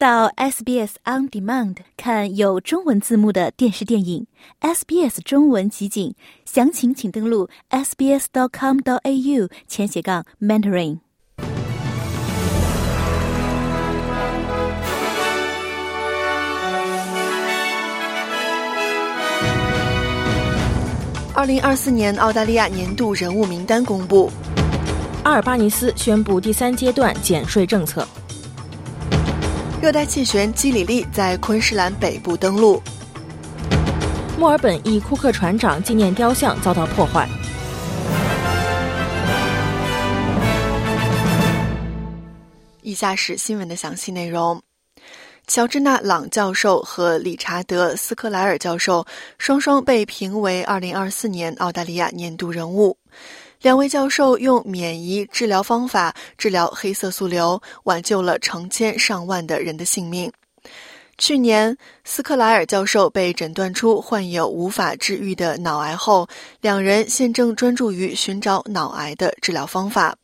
到 SBS On Demand 看有中文字幕的电视电影，SBS 中文集锦，详情请登录 sbs.com.au 前斜杠 mentoring。二零二四年澳大利亚年度人物名单公布。阿尔巴尼斯宣布第三阶段减税政策。热带气旋基里利在昆士兰北部登陆。墨尔本一库克船长纪念雕像遭到破坏。以下是新闻的详细内容。乔治纳·朗教授和理查德·斯科莱尔教授双双被评为2024年澳大利亚年度人物。两位教授用免疫治疗方法治疗黑色素瘤，挽救了成千上万的人的性命。去年，斯克莱尔教授被诊断出患有无法治愈的脑癌后，两人现正专注于寻找脑癌的治疗方法。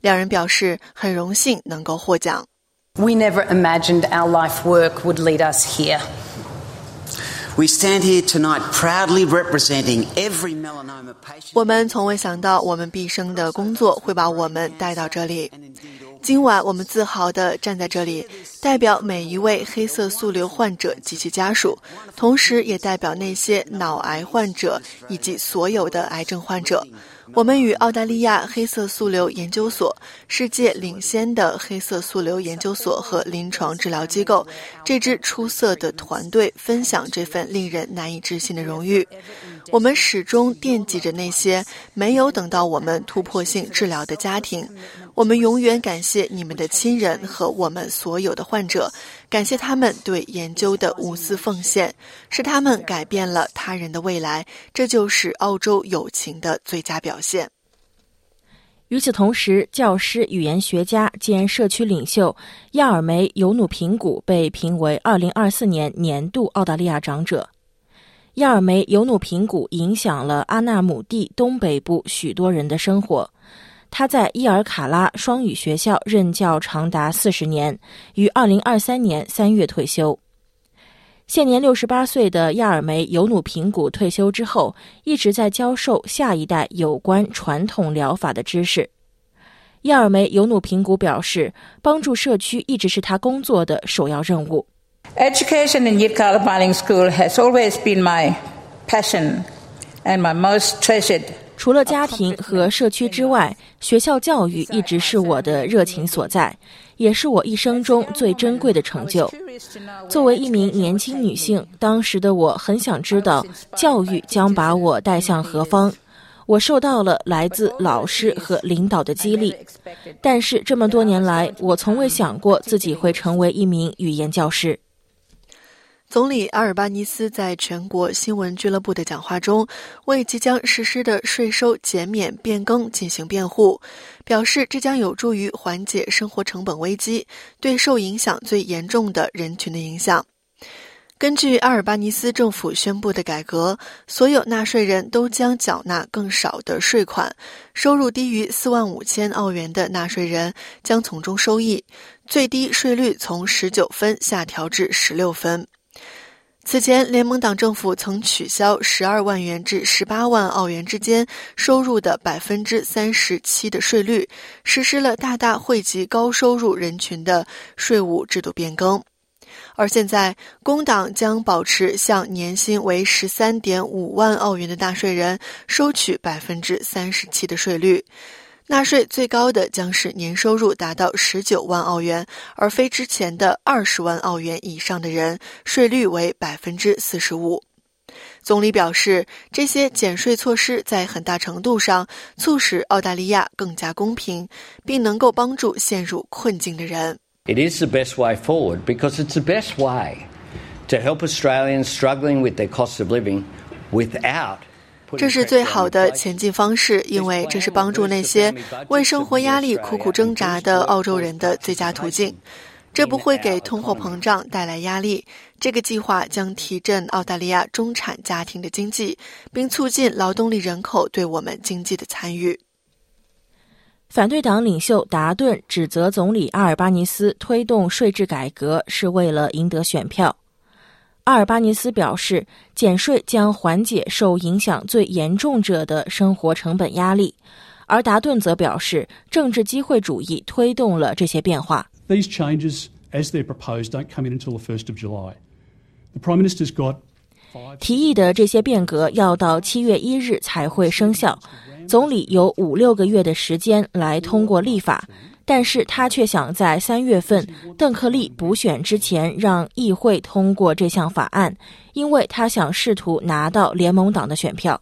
两人表示很荣幸能够获奖。We never imagined our life work would lead us here. We stand here tonight proudly representing every melanoma patient. 我们从未想到，我们毕生的工作会把我们带到这里。今晚，我们自豪地站在这里，代表每一位黑色素瘤患者及其家属，同时也代表那些脑癌患者以及所有的癌症患者。我们与澳大利亚黑色素瘤研究所、世界领先的黑色素瘤研究所和临床治疗机构这支出色的团队分享这份令人难以置信的荣誉。我们始终惦记着那些没有等到我们突破性治疗的家庭。我们永远感谢你们的亲人和我们所有的患者，感谢他们对研究的无私奉献，是他们改变了他人的未来。这就是澳洲友情的最佳表现。与此同时，教师、语言学家兼社区领袖亚尔梅·尤努平古被评为2024年年度澳大利亚长者。亚尔梅·尤努平古影响了阿纳姆地东北部许多人的生活。他在伊尔卡拉双语学校任教长达四十年，于二零二三年三月退休。现年六十八岁的亚尔梅尤努平古退休之后，一直在教授下一代有关传统疗法的知识。亚尔梅尤努平古表示，帮助社区一直是他工作的首要任务。Education in Yirrkala Biling School has always been my passion and my most treasured. 除了家庭和社区之外，学校教育一直是我的热情所在，也是我一生中最珍贵的成就。作为一名年轻女性，当时的我很想知道教育将把我带向何方。我受到了来自老师和领导的激励，但是这么多年来，我从未想过自己会成为一名语言教师。总理阿尔巴尼斯在全国新闻俱乐部的讲话中，为即将实施的税收减免变更进行辩护，表示这将有助于缓解生活成本危机对受影响最严重的人群的影响。根据阿尔巴尼斯政府宣布的改革，所有纳税人都将缴纳更少的税款，收入低于四万五千澳元的纳税人将从中受益，最低税率从十九分下调至十六分。此前，联盟党政府曾取消十二万元至十八万澳元之间收入的百分之三十七的税率，实施了大大惠及高收入人群的税务制度变更。而现在，工党将保持向年薪为十三点五万澳元的纳税人收取百分之三十七的税率。纳税最高的将是年收入达到十九万澳元，而非之前的二十万澳元以上的人，税率为百分之四十五。总理表示，这些减税措施在很大程度上促使澳大利亚更加公平，并能够帮助陷入困境的人。It is the best way forward because it's the best way to help Australians struggling with their cost of living without. 这是最好的前进方式，因为这是帮助那些为生活压力苦苦挣扎的澳洲人的最佳途径。这不会给通货膨胀带来压力。这个计划将提振澳大利亚中产家庭的经济，并促进劳动力人口对我们经济的参与。反对党领袖达顿指责总理阿尔巴尼斯推动税制改革是为了赢得选票。阿尔巴尼斯表示，减税将缓解受影响最严重者的生活成本压力，而达顿则表示，政治机会主义推动了这些变化。These changes, as they're proposed, don't come in until the first of July. The Prime Minister's got 提议的这些变革要到七月一日才会生效。总理有五六个月的时间来通过立法，但是他却想在三月份邓克利补选之前让议会通过这项法案，因为他想试图拿到联盟党的选票。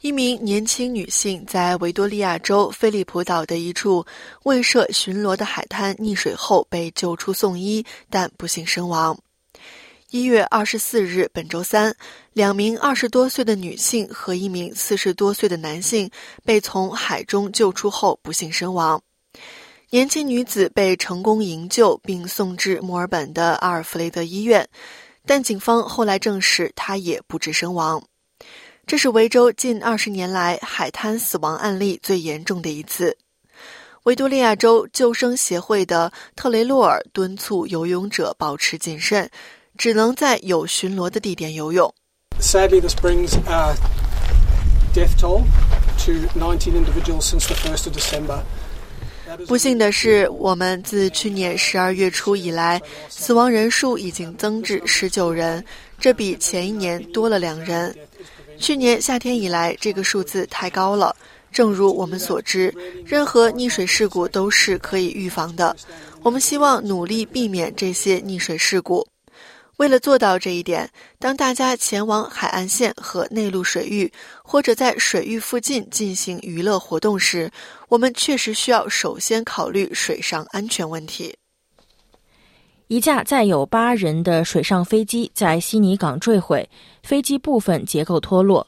一名年轻女性在维多利亚州菲利普岛的一处未设巡逻的海滩溺水后被救出送医，但不幸身亡。一月二十四日，本周三，两名二十多岁的女性和一名四十多岁的男性被从海中救出后不幸身亡。年轻女子被成功营救并送至墨尔本的阿尔弗雷德医院，但警方后来证实她也不治身亡。这是维州近二十年来海滩死亡案例最严重的一次。维多利亚州救生协会的特雷洛尔敦促游泳者保持谨慎。只能在有巡逻的地点游泳。Sadly, this brings a death toll to 19 individuals since the 1st of December. 不幸的是，我们自去年十二月初以来，死亡人数已经增至十九人，这比前一年多了两人。去年夏天以来，这个数字太高了。正如我们所知，任何溺水事故都是可以预防的。我们希望努力避免这些溺水事故。为了做到这一点，当大家前往海岸线和内陆水域，或者在水域附近进行娱乐活动时，我们确实需要首先考虑水上安全问题。一架载有八人的水上飞机在悉尼港坠毁，飞机部分结构脱落。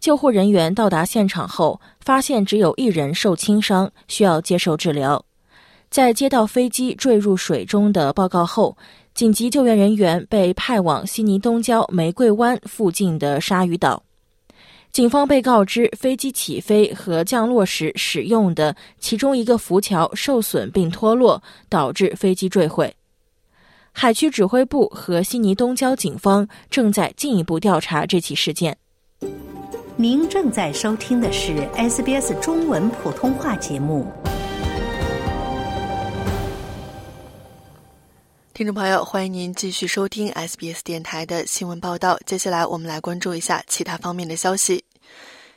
救护人员到达现场后，发现只有一人受轻伤，需要接受治疗。在接到飞机坠入水中的报告后。紧急救援人员被派往悉尼东郊玫瑰湾附近的鲨鱼岛。警方被告知，飞机起飞和降落时使用的其中一个浮桥受损并脱落，导致飞机坠毁。海区指挥部和悉尼东郊警方正在进一步调查这起事件。您正在收听的是 SBS 中文普通话节目。听众朋友，欢迎您继续收听 SBS 电台的新闻报道。接下来，我们来关注一下其他方面的消息。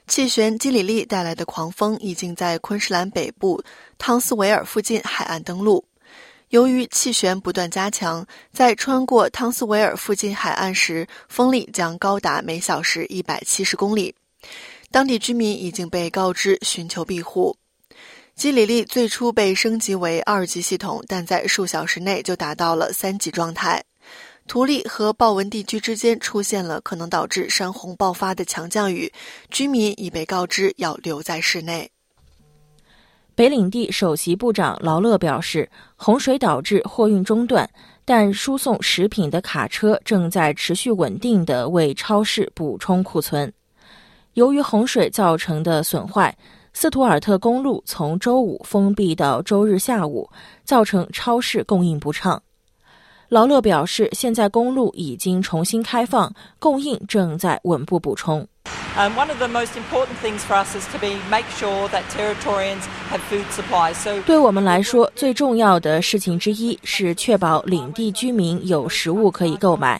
气旋基里利带来的狂风已经在昆士兰北部汤斯维尔附近海岸登陆。由于气旋不断加强，在穿过汤斯维尔附近海岸时，风力将高达每小时一百七十公里。当地居民已经被告知寻求庇护。基里利最初被升级为二级系统，但在数小时内就达到了三级状态。图利和豹纹地区之间出现了可能导致山洪爆发的强降雨，居民已被告知要留在室内。北领地首席部长劳勒表示，洪水导致货运中断，但输送食品的卡车正在持续稳定地为超市补充库存。由于洪水造成的损坏。斯图尔特公路从周五封闭到周日下午，造成超市供应不畅。劳勒表示，现在公路已经重新开放，供应正在稳步补充。对我们来说，最重要的事情之一是确保领地居民有食物可以购买。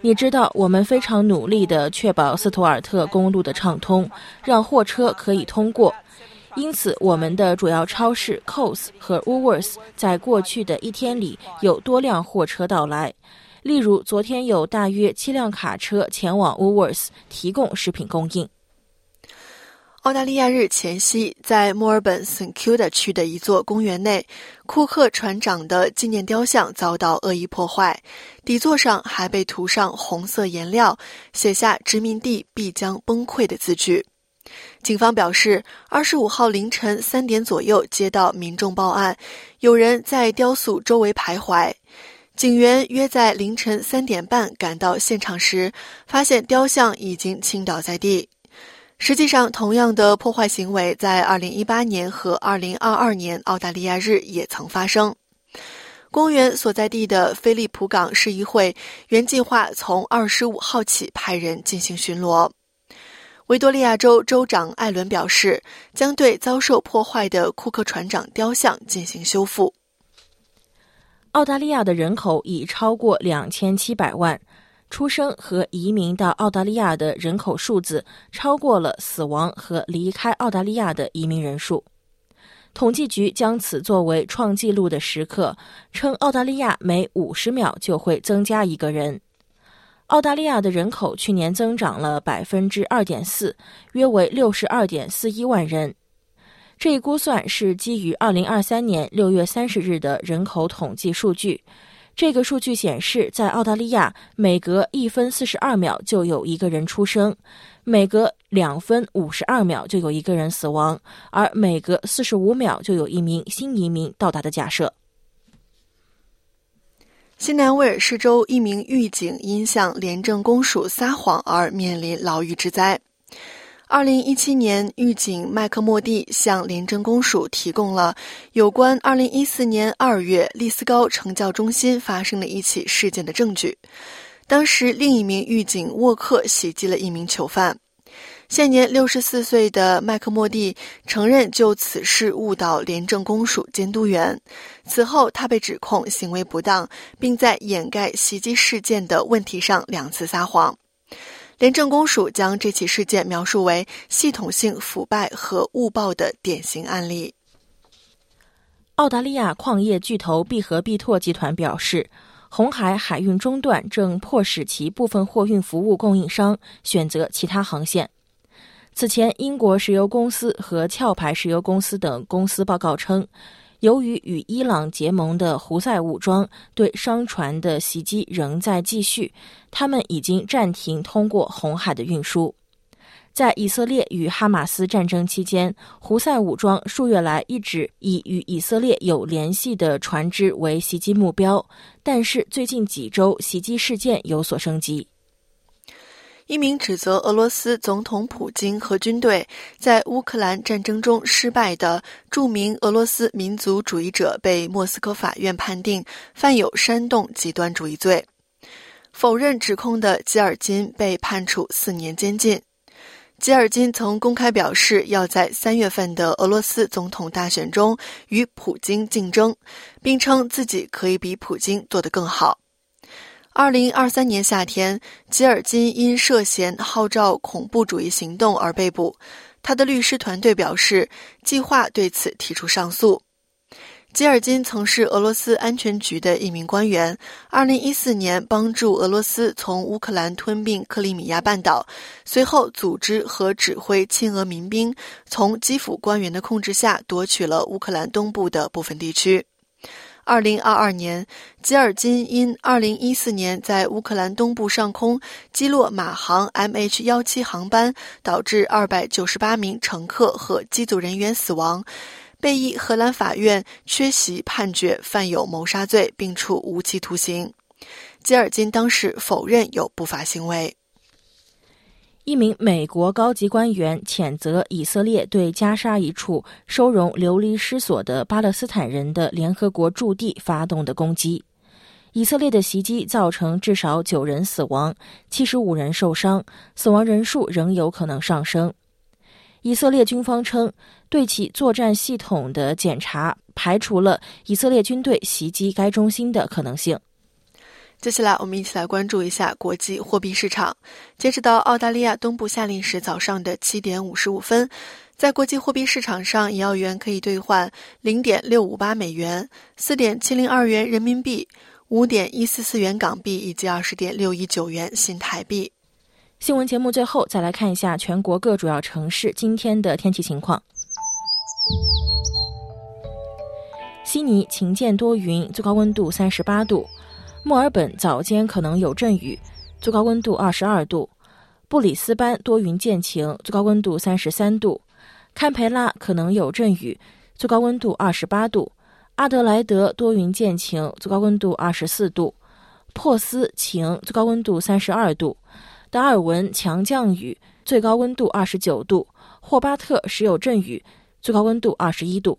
你知道，我们非常努力地确保斯图尔特公路的畅通，让货车可以通过。因此，我们的主要超市 Coles 和 Woolworths 在过去的一天里有多辆货车到来。例如，昨天有大约七辆卡车前往 Woolworths 提供食品供应。澳大利亚日前夕，在墨尔本 St Kilda 区的一座公园内，库克船长的纪念雕像遭到恶意破坏，底座上还被涂上红色颜料，写下“殖民地必将崩溃”的字句。警方表示，二十五号凌晨三点左右接到民众报案，有人在雕塑周围徘徊。警员约在凌晨三点半赶到现场时，发现雕像已经倾倒在地。实际上，同样的破坏行为在2018年和2022年澳大利亚日也曾发生。公园所在地的菲利普港市议会原计划从25号起派人进行巡逻。维多利亚州州长艾伦表示，将对遭受破坏的库克船长雕像进行修复。澳大利亚的人口已超过两千七百万，出生和移民到澳大利亚的人口数字超过了死亡和离开澳大利亚的移民人数。统计局将此作为创纪录的时刻，称澳大利亚每五十秒就会增加一个人。澳大利亚的人口去年增长了百分之二点四，约为六十二点四一万人。这一估算是基于二零二三年六月三十日的人口统计数据。这个数据显示，在澳大利亚，每隔一分四十二秒就有一个人出生，每隔两分五十二秒就有一个人死亡，而每隔四十五秒就有一名新移民到达的假设。新南威尔士州一名狱警因向廉政公署撒谎而面临牢狱之灾。二零一七年，狱警麦克莫蒂向廉政公署提供了有关二零一四年二月利斯高惩教中心发生的一起事件的证据。当时，另一名狱警沃克袭击了一名囚犯。现年六十四岁的麦克莫蒂承认就此事误导廉政公署监督员。此后，他被指控行为不当，并在掩盖袭击事件的问题上两次撒谎。廉政公署将这起事件描述为系统性腐败和误报的典型案例。澳大利亚矿业巨头必和必拓集团表示，红海海运中断正迫使其部分货运服务供应商选择其他航线。此前，英国石油公司和壳牌石油公司等公司报告称。由于与伊朗结盟的胡塞武装对商船的袭击仍在继续，他们已经暂停通过红海的运输。在以色列与哈马斯战争期间，胡塞武装数月来一直以与以色列有联系的船只为袭击目标，但是最近几周袭击事件有所升级。一名指责俄罗斯总统普京和军队在乌克兰战争中失败的著名俄罗斯民族主义者被莫斯科法院判定犯有煽动极端主义罪。否认指控的吉尔金被判处四年监禁。吉尔金曾公开表示要在三月份的俄罗斯总统大选中与普京竞争，并称自己可以比普京做得更好。二零二三年夏天，吉尔金因涉嫌号召恐怖主义行动而被捕。他的律师团队表示，计划对此提出上诉。吉尔金曾是俄罗斯安全局的一名官员。二零一四年，帮助俄罗斯从乌克兰吞并克里米亚半岛，随后组织和指挥亲俄民兵从基辅官员的控制下夺取了乌克兰东部的部分地区。二零二二年，吉尔金因二零一四年在乌克兰东部上空击落马航 MH 幺七航班，导致二百九十八名乘客和机组人员死亡，被一荷兰法院缺席判决犯有谋杀罪，并处无期徒刑。吉尔金当时否认有不法行为。一名美国高级官员谴责以色列对加沙一处收容流离失所的巴勒斯坦人的联合国驻地发动的攻击。以色列的袭击造成至少九人死亡，七十五人受伤，死亡人数仍有可能上升。以色列军方称，对其作战系统的检查排除了以色列军队袭击该中心的可能性。接下来，我们一起来关注一下国际货币市场。截止到澳大利亚东部夏令时早上的七点五十五分，在国际货币市场上，一澳元可以兑换零点六五八美元、四点七零二元人民币、五点一四四元港币以及二十点六一九元新台币。新闻节目最后再来看一下全国各主要城市今天的天气情况：悉尼晴间多云，最高温度三十八度。墨尔本早间可能有阵雨，最高温度二十二度；布里斯班多云见晴，最高温度三十三度；堪培拉可能有阵雨，最高温度二十八度；阿德莱德多云见晴，最高温度二十四度；珀斯晴，最高温度三十二度；达尔文强降雨，最高温度二十九度；霍巴特时有阵雨，最高温度二十一度。